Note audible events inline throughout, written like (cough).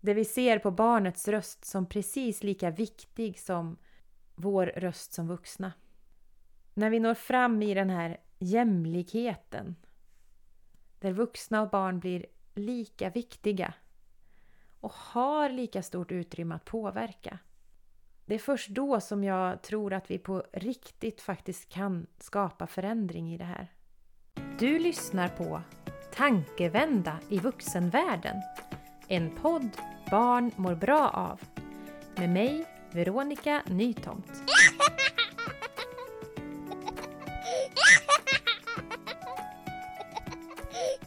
Det vi ser på barnets röst som precis lika viktig som vår röst som vuxna. När vi når fram i den här jämlikheten där vuxna och barn blir lika viktiga och har lika stort utrymme att påverka. Det är först då som jag tror att vi på riktigt faktiskt kan skapa förändring i det här. Du lyssnar på Tankevända i vuxenvärlden. En podd barn mår bra av. Med mig, Veronica Nytomt.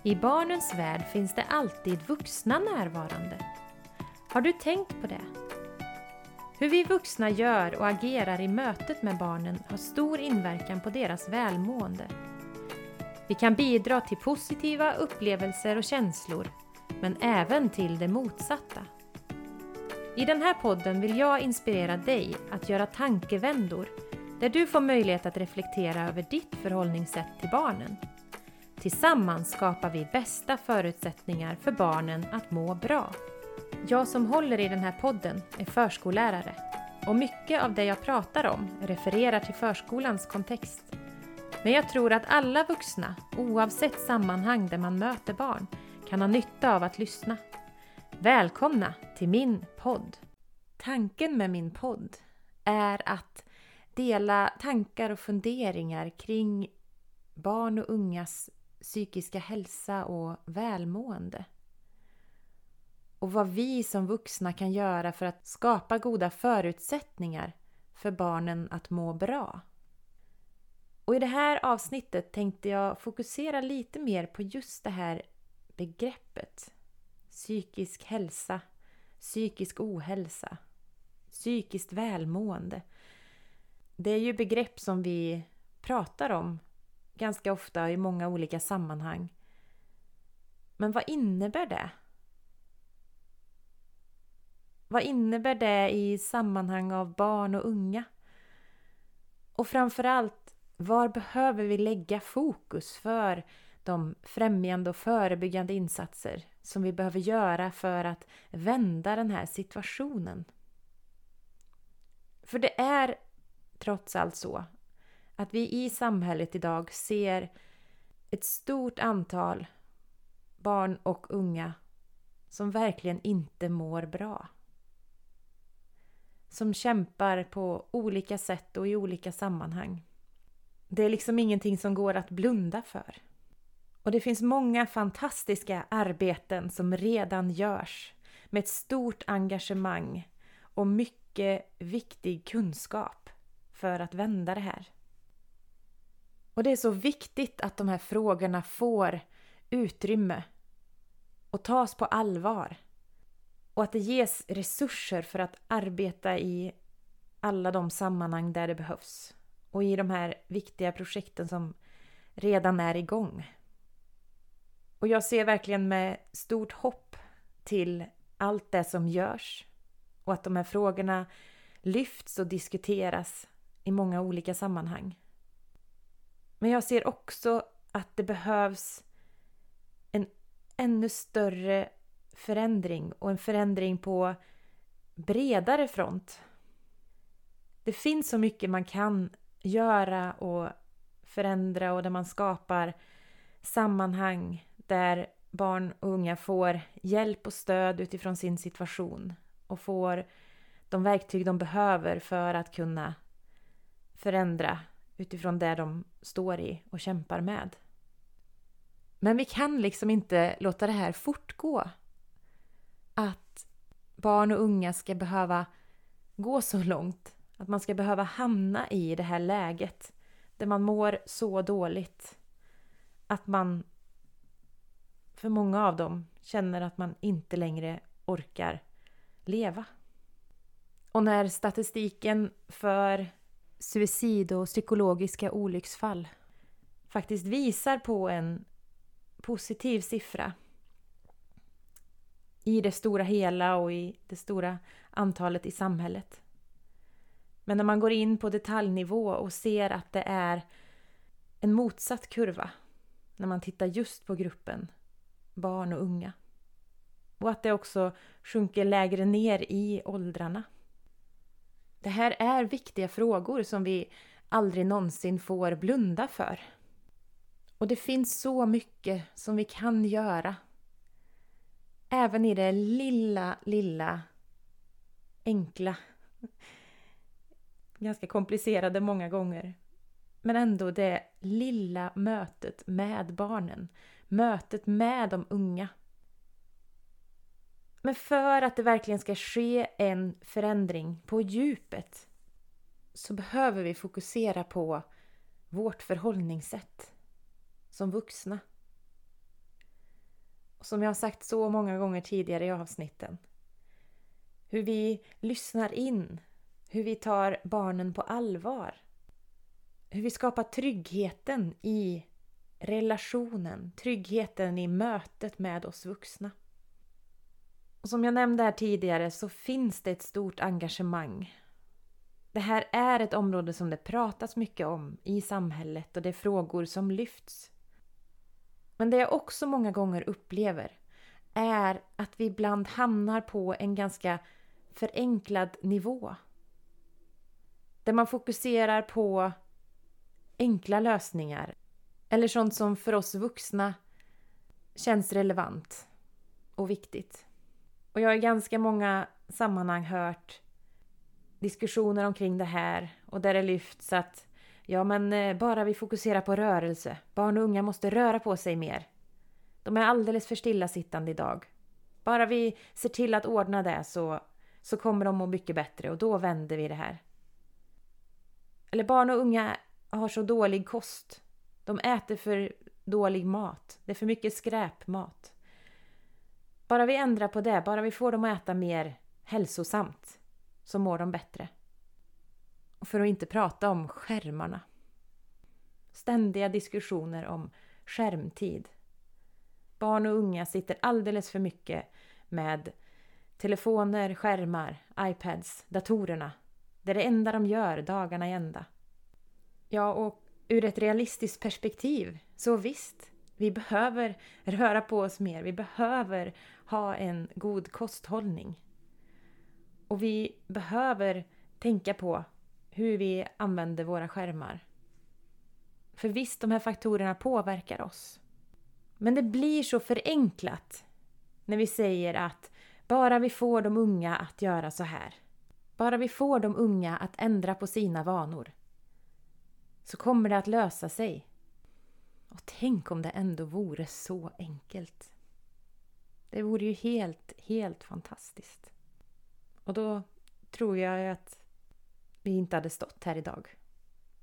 I barnens värld finns det alltid vuxna närvarande. Har du tänkt på det? Hur vi vuxna gör och agerar i mötet med barnen har stor inverkan på deras välmående. Vi kan bidra till positiva upplevelser och känslor, men även till det motsatta. I den här podden vill jag inspirera dig att göra tankevändor där du får möjlighet att reflektera över ditt förhållningssätt till barnen. Tillsammans skapar vi bästa förutsättningar för barnen att må bra. Jag som håller i den här podden är förskollärare och mycket av det jag pratar om refererar till förskolans kontext. Men jag tror att alla vuxna, oavsett sammanhang där man möter barn, kan ha nytta av att lyssna. Välkomna till min podd! Tanken med min podd är att dela tankar och funderingar kring barn och ungas psykiska hälsa och välmående. Och vad vi som vuxna kan göra för att skapa goda förutsättningar för barnen att må bra. Och i det här avsnittet tänkte jag fokusera lite mer på just det här begreppet. Psykisk hälsa, psykisk ohälsa, psykiskt välmående. Det är ju begrepp som vi pratar om ganska ofta i många olika sammanhang. Men vad innebär det? Vad innebär det i sammanhang av barn och unga? Och framförallt, var behöver vi lägga fokus för de främjande och förebyggande insatser som vi behöver göra för att vända den här situationen? För det är trots allt så att vi i samhället idag ser ett stort antal barn och unga som verkligen inte mår bra. Som kämpar på olika sätt och i olika sammanhang. Det är liksom ingenting som går att blunda för. Och det finns många fantastiska arbeten som redan görs med ett stort engagemang och mycket viktig kunskap för att vända det här. Och det är så viktigt att de här frågorna får utrymme och tas på allvar. Och att det ges resurser för att arbeta i alla de sammanhang där det behövs. Och i de här viktiga projekten som redan är igång. Och jag ser verkligen med stort hopp till allt det som görs och att de här frågorna lyfts och diskuteras i många olika sammanhang. Men jag ser också att det behövs en ännu större förändring och en förändring på bredare front. Det finns så mycket man kan göra och förändra och där man skapar sammanhang där barn och unga får hjälp och stöd utifrån sin situation och får de verktyg de behöver för att kunna förändra utifrån det de står i och kämpar med. Men vi kan liksom inte låta det här fortgå. Att barn och unga ska behöva gå så långt. Att man ska behöva hamna i det här läget där man mår så dåligt. Att man, för många av dem, känner att man inte längre orkar leva. Och när statistiken för suicid och psykologiska olycksfall faktiskt visar på en positiv siffra i det stora hela och i det stora antalet i samhället. Men när man går in på detaljnivå och ser att det är en motsatt kurva när man tittar just på gruppen barn och unga. och att det också sjunker lägre ner i åldrarna. Det här är viktiga frågor som vi aldrig någonsin får blunda för. Och det finns så mycket som vi kan göra. Även i det lilla, lilla, enkla. Ganska komplicerade många gånger. Men ändå det lilla mötet med barnen. Mötet med de unga. Men för att det verkligen ska ske en förändring på djupet så behöver vi fokusera på vårt förhållningssätt som vuxna. Och som jag har sagt så många gånger tidigare i avsnitten. Hur vi lyssnar in, hur vi tar barnen på allvar. Hur vi skapar tryggheten i relationen, tryggheten i mötet med oss vuxna. Och som jag nämnde här tidigare så finns det ett stort engagemang. Det här är ett område som det pratas mycket om i samhället och det är frågor som lyfts. Men det jag också många gånger upplever är att vi ibland hamnar på en ganska förenklad nivå. Där man fokuserar på enkla lösningar eller sånt som för oss vuxna känns relevant och viktigt. Och jag har i ganska många sammanhang hört diskussioner omkring det här och där det lyfts att ja men eh, bara vi fokuserar på rörelse, barn och unga måste röra på sig mer. De är alldeles för stillasittande idag. Bara vi ser till att ordna det så, så kommer de må mycket bättre och då vänder vi det här. Eller barn och unga har så dålig kost. De äter för dålig mat. Det är för mycket skräpmat. Bara vi ändrar på det, bara vi får dem att äta mer hälsosamt så mår de bättre. Och för att inte prata om skärmarna. Ständiga diskussioner om skärmtid. Barn och unga sitter alldeles för mycket med telefoner, skärmar, iPads, datorerna. Det är det enda de gör dagarna i ända. Ja, och ur ett realistiskt perspektiv, så visst, vi behöver röra på oss mer. Vi behöver ha en god kosthållning. Och vi behöver tänka på hur vi använder våra skärmar. För visst, de här faktorerna påverkar oss. Men det blir så förenklat när vi säger att bara vi får de unga att göra så här. Bara vi får de unga att ändra på sina vanor. Så kommer det att lösa sig. Och tänk om det ändå vore så enkelt. Det vore ju helt, helt fantastiskt. Och då tror jag att vi inte hade stått här idag.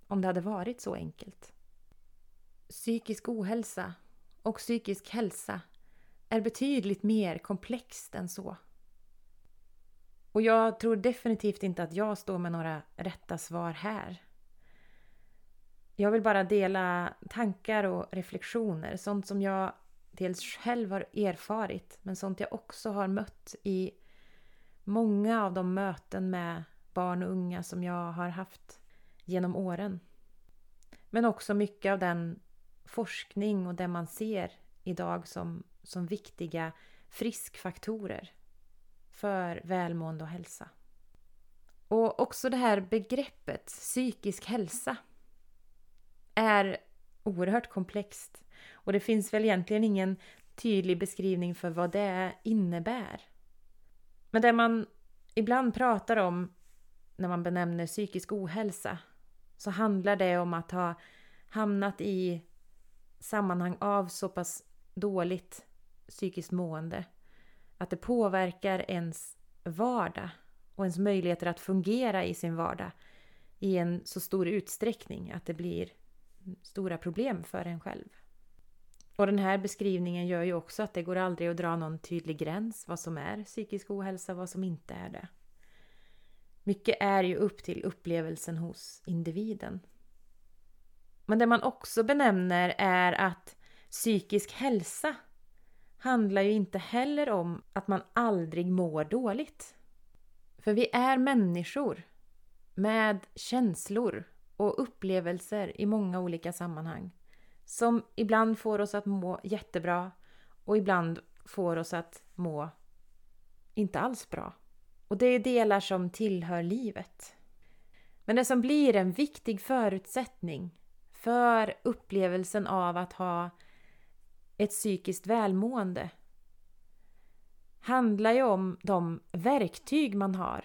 Om det hade varit så enkelt. Psykisk ohälsa och psykisk hälsa är betydligt mer komplext än så. Och jag tror definitivt inte att jag står med några rätta svar här. Jag vill bara dela tankar och reflektioner, sånt som jag dels själv har erfarit men sånt jag också har mött i många av de möten med barn och unga som jag har haft genom åren. Men också mycket av den forskning och det man ser idag som, som viktiga friskfaktorer för välmående och hälsa. Och också det här begreppet psykisk hälsa är oerhört komplext. Och det finns väl egentligen ingen tydlig beskrivning för vad det innebär. Men det man ibland pratar om när man benämner psykisk ohälsa så handlar det om att ha hamnat i sammanhang av så pass dåligt psykiskt mående att det påverkar ens vardag och ens möjligheter att fungera i sin vardag i en så stor utsträckning att det blir stora problem för en själv. Och den här beskrivningen gör ju också att det går aldrig att dra någon tydlig gräns vad som är psykisk ohälsa och vad som inte är det. Mycket är ju upp till upplevelsen hos individen. Men det man också benämner är att psykisk hälsa handlar ju inte heller om att man aldrig mår dåligt. För vi är människor med känslor och upplevelser i många olika sammanhang som ibland får oss att må jättebra och ibland får oss att må inte alls bra. Och det är delar som tillhör livet. Men det som blir en viktig förutsättning för upplevelsen av att ha ett psykiskt välmående handlar ju om de verktyg man har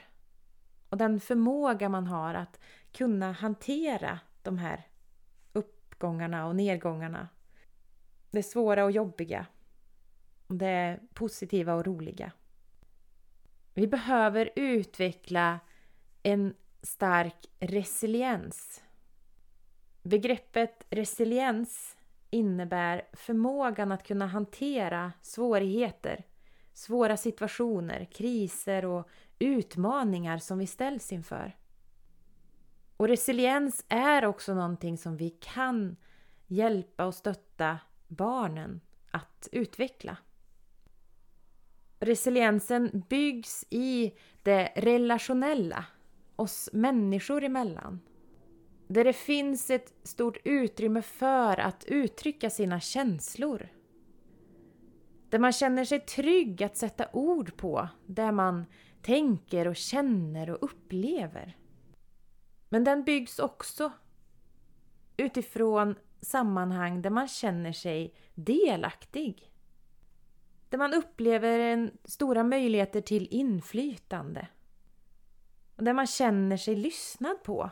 och den förmåga man har att kunna hantera de här uppgångarna och nedgångarna. Det svåra och jobbiga. Det positiva och roliga. Vi behöver utveckla en stark resiliens. Begreppet resiliens innebär förmågan att kunna hantera svårigheter, svåra situationer, kriser och utmaningar som vi ställs inför. Och resiliens är också någonting som vi kan hjälpa och stötta barnen att utveckla. Resiliensen byggs i det relationella, oss människor emellan. Där det finns ett stort utrymme för att uttrycka sina känslor. Där man känner sig trygg att sätta ord på det man tänker och känner och upplever. Men den byggs också utifrån sammanhang där man känner sig delaktig. Där man upplever en stora möjligheter till inflytande. Och där man känner sig lyssnad på.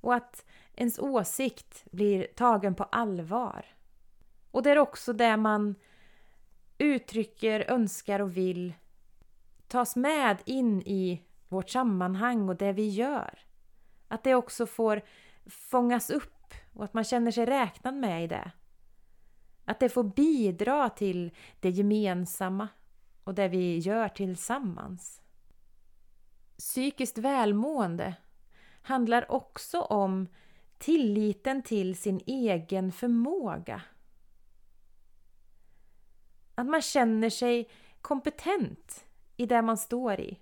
Och att ens åsikt blir tagen på allvar. Och det är också där man uttrycker, önskar och vill tas med in i vårt sammanhang och det vi gör. Att det också får fångas upp och att man känner sig räknad med i det. Att det får bidra till det gemensamma och det vi gör tillsammans. Psykiskt välmående handlar också om tilliten till sin egen förmåga. Att man känner sig kompetent i det man står i.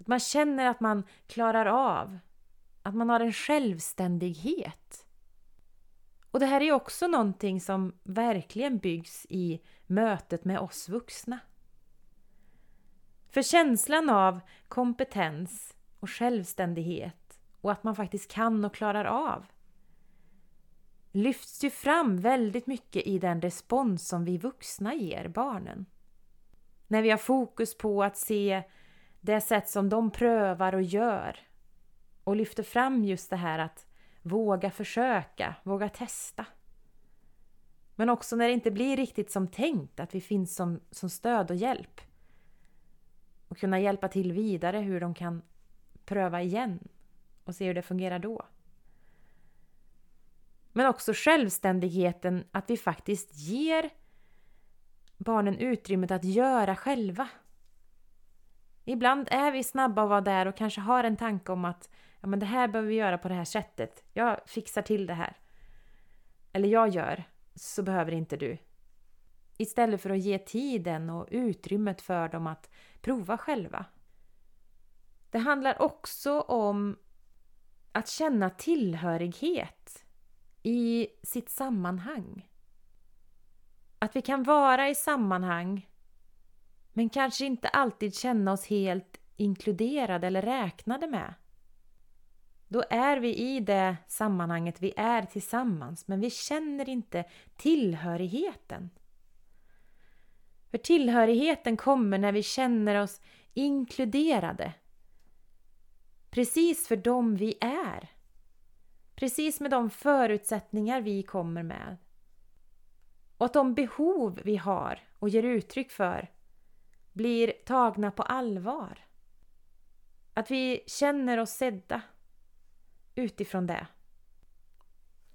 Att man känner att man klarar av, att man har en självständighet. Och det här är också någonting som verkligen byggs i mötet med oss vuxna. För känslan av kompetens och självständighet och att man faktiskt kan och klarar av lyfts ju fram väldigt mycket i den respons som vi vuxna ger barnen. När vi har fokus på att se det sätt som de prövar och gör och lyfter fram just det här att våga försöka, våga testa. Men också när det inte blir riktigt som tänkt, att vi finns som, som stöd och hjälp. Och kunna hjälpa till vidare hur de kan pröva igen och se hur det fungerar då. Men också självständigheten att vi faktiskt ger barnen utrymmet att göra själva. Ibland är vi snabba att vara där och kanske har en tanke om att ja, men det här behöver vi göra på det här sättet. Jag fixar till det här. Eller jag gör, så behöver inte du. Istället för att ge tiden och utrymmet för dem att prova själva. Det handlar också om att känna tillhörighet i sitt sammanhang. Att vi kan vara i sammanhang men kanske inte alltid känna oss helt inkluderade eller räknade med. Då är vi i det sammanhanget vi är tillsammans men vi känner inte tillhörigheten. För tillhörigheten kommer när vi känner oss inkluderade. Precis för dem vi är. Precis med de förutsättningar vi kommer med. Och att de behov vi har och ger uttryck för blir tagna på allvar. Att vi känner oss sedda utifrån det.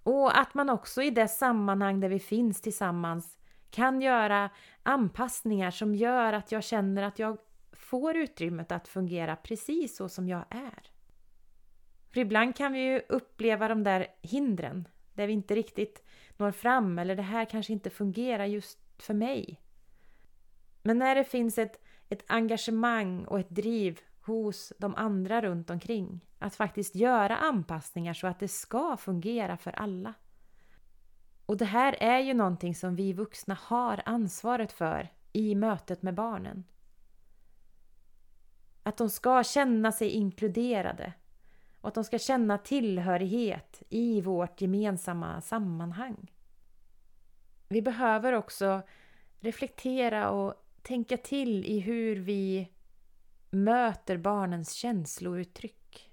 Och att man också i det sammanhang där vi finns tillsammans kan göra anpassningar som gör att jag känner att jag får utrymmet att fungera precis så som jag är. För ibland kan vi ju uppleva de där hindren där vi inte riktigt når fram eller det här kanske inte fungerar just för mig. Men när det finns ett, ett engagemang och ett driv hos de andra runt omkring att faktiskt göra anpassningar så att det ska fungera för alla. Och det här är ju någonting som vi vuxna har ansvaret för i mötet med barnen. Att de ska känna sig inkluderade och att de ska känna tillhörighet i vårt gemensamma sammanhang. Vi behöver också reflektera och tänka till i hur vi möter barnens känslouttryck.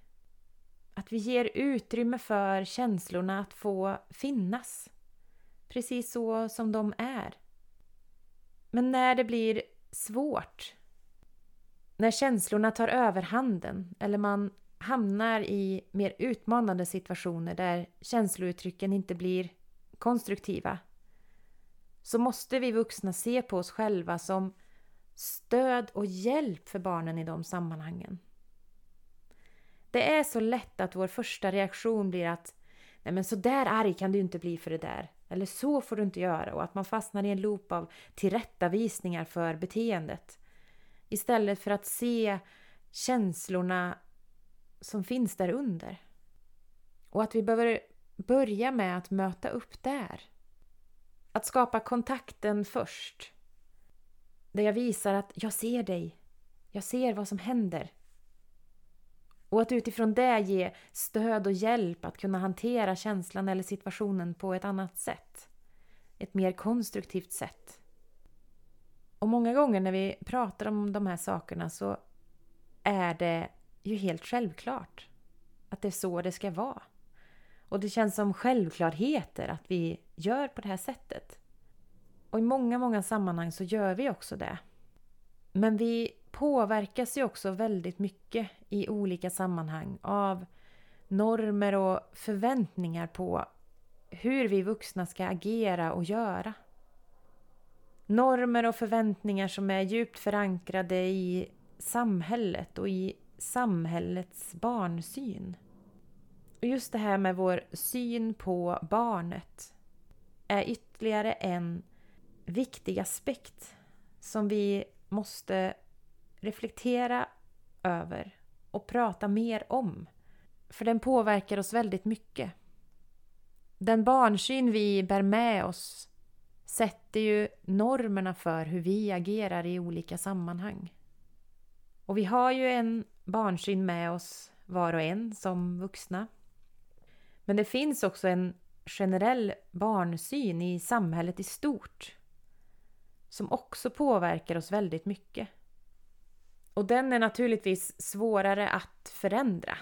Att vi ger utrymme för känslorna att få finnas. Precis så som de är. Men när det blir svårt, när känslorna tar överhanden eller man hamnar i mer utmanande situationer där känslouttrycken inte blir konstruktiva så måste vi vuxna se på oss själva som stöd och hjälp för barnen i de sammanhangen. Det är så lätt att vår första reaktion blir att Nej men så där arg kan du inte bli för det där. Eller så får du inte göra. Och att man fastnar i en loop av tillrättavisningar för beteendet. Istället för att se känslorna som finns där under. Och att vi behöver börja med att möta upp där. Att skapa kontakten först. Där jag visar att jag ser dig. Jag ser vad som händer. Och att utifrån det ge stöd och hjälp att kunna hantera känslan eller situationen på ett annat sätt. Ett mer konstruktivt sätt. Och många gånger när vi pratar om de här sakerna så är det ju helt självklart att det är så det ska vara. Och det känns som självklarheter att vi gör på det här sättet. Och i många, många sammanhang så gör vi också det. Men vi påverkas ju också väldigt mycket i olika sammanhang av normer och förväntningar på hur vi vuxna ska agera och göra. Normer och förväntningar som är djupt förankrade i samhället och i samhällets barnsyn. Och just det här med vår syn på barnet är ytterligare en viktig aspekt som vi måste reflektera över och prata mer om. För den påverkar oss väldigt mycket. Den barnsyn vi bär med oss sätter ju normerna för hur vi agerar i olika sammanhang. Och vi har ju en barnsyn med oss var och en som vuxna. Men det finns också en generell barnsyn i samhället i stort som också påverkar oss väldigt mycket. Och den är naturligtvis svårare att förändra.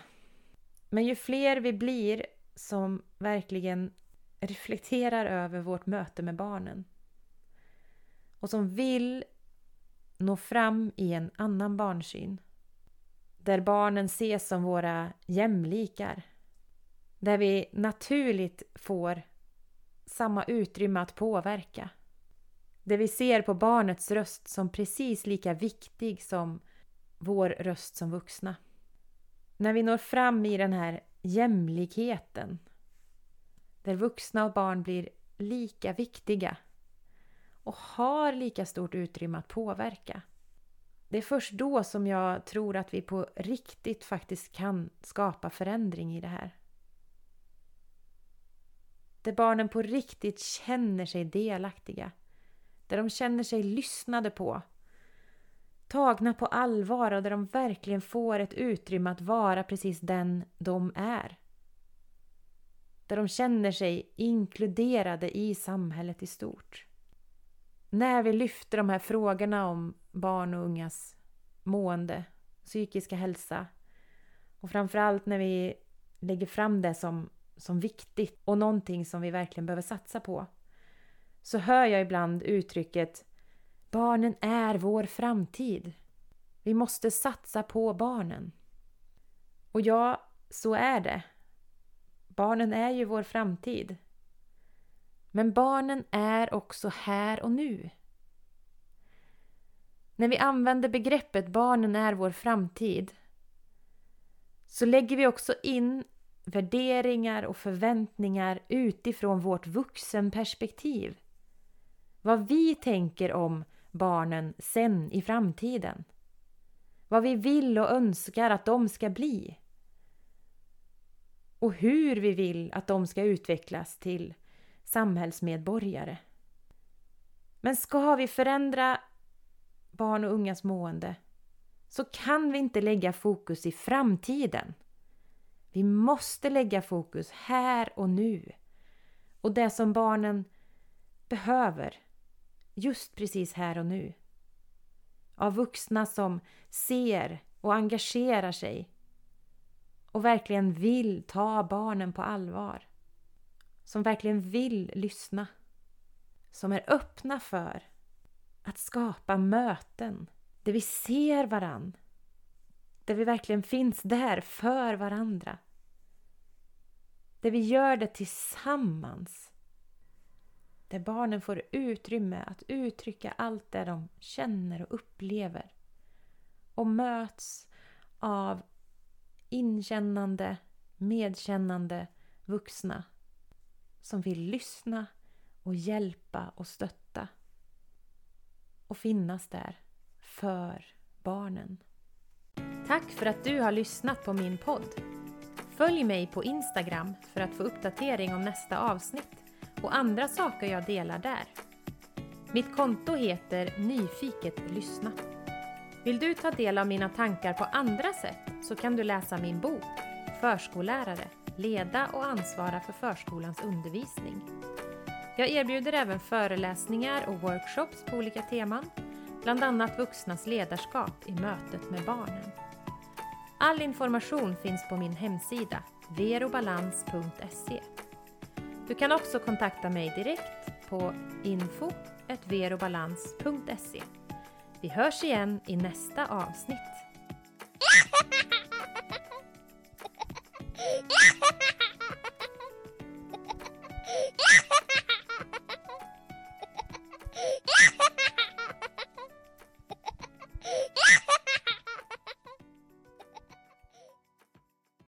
Men ju fler vi blir som verkligen reflekterar över vårt möte med barnen och som vill nå fram i en annan barnsyn där barnen ses som våra jämlikar där vi naturligt får samma utrymme att påverka. Där vi ser på barnets röst som precis lika viktig som vår röst som vuxna. När vi når fram i den här jämlikheten där vuxna och barn blir lika viktiga och har lika stort utrymme att påverka. Det är först då som jag tror att vi på riktigt faktiskt kan skapa förändring i det här. Där barnen på riktigt känner sig delaktiga. Där de känner sig lyssnade på tagna på allvar och där de verkligen får ett utrymme att vara precis den de är. Där de känner sig inkluderade i samhället i stort. När vi lyfter de här frågorna om barn och ungas mående, psykiska hälsa och framförallt när vi lägger fram det som, som viktigt och någonting som vi verkligen behöver satsa på så hör jag ibland uttrycket Barnen är vår framtid. Vi måste satsa på barnen. Och ja, så är det. Barnen är ju vår framtid. Men barnen är också här och nu. När vi använder begreppet barnen är vår framtid så lägger vi också in värderingar och förväntningar utifrån vårt vuxenperspektiv. Vad vi tänker om barnen sen i framtiden. Vad vi vill och önskar att de ska bli. Och hur vi vill att de ska utvecklas till samhällsmedborgare. Men ska vi förändra barn och ungas mående så kan vi inte lägga fokus i framtiden. Vi måste lägga fokus här och nu. Och det som barnen behöver just precis här och nu. Av vuxna som ser och engagerar sig och verkligen vill ta barnen på allvar. Som verkligen vill lyssna. Som är öppna för att skapa möten där vi ser varann. Där vi verkligen finns där för varandra. Där vi gör det tillsammans. Där barnen får utrymme att uttrycka allt det de känner och upplever. Och möts av inkännande, medkännande vuxna som vill lyssna och hjälpa och stötta och finnas där för barnen. Tack för att du har lyssnat på min podd. Följ mig på Instagram för att få uppdatering om nästa avsnitt och andra saker jag delar där. Mitt konto heter Nyfiket lyssna. Vill du ta del av mina tankar på andra sätt så kan du läsa min bok Förskollärare, leda och ansvara för förskolans undervisning. Jag erbjuder även föreläsningar och workshops på olika teman, bland annat vuxnas ledarskap i mötet med barnen. All information finns på min hemsida verobalans.se. Du kan också kontakta mig direkt på info.verobalans.se. Vi hörs igen i nästa avsnitt. (laughs)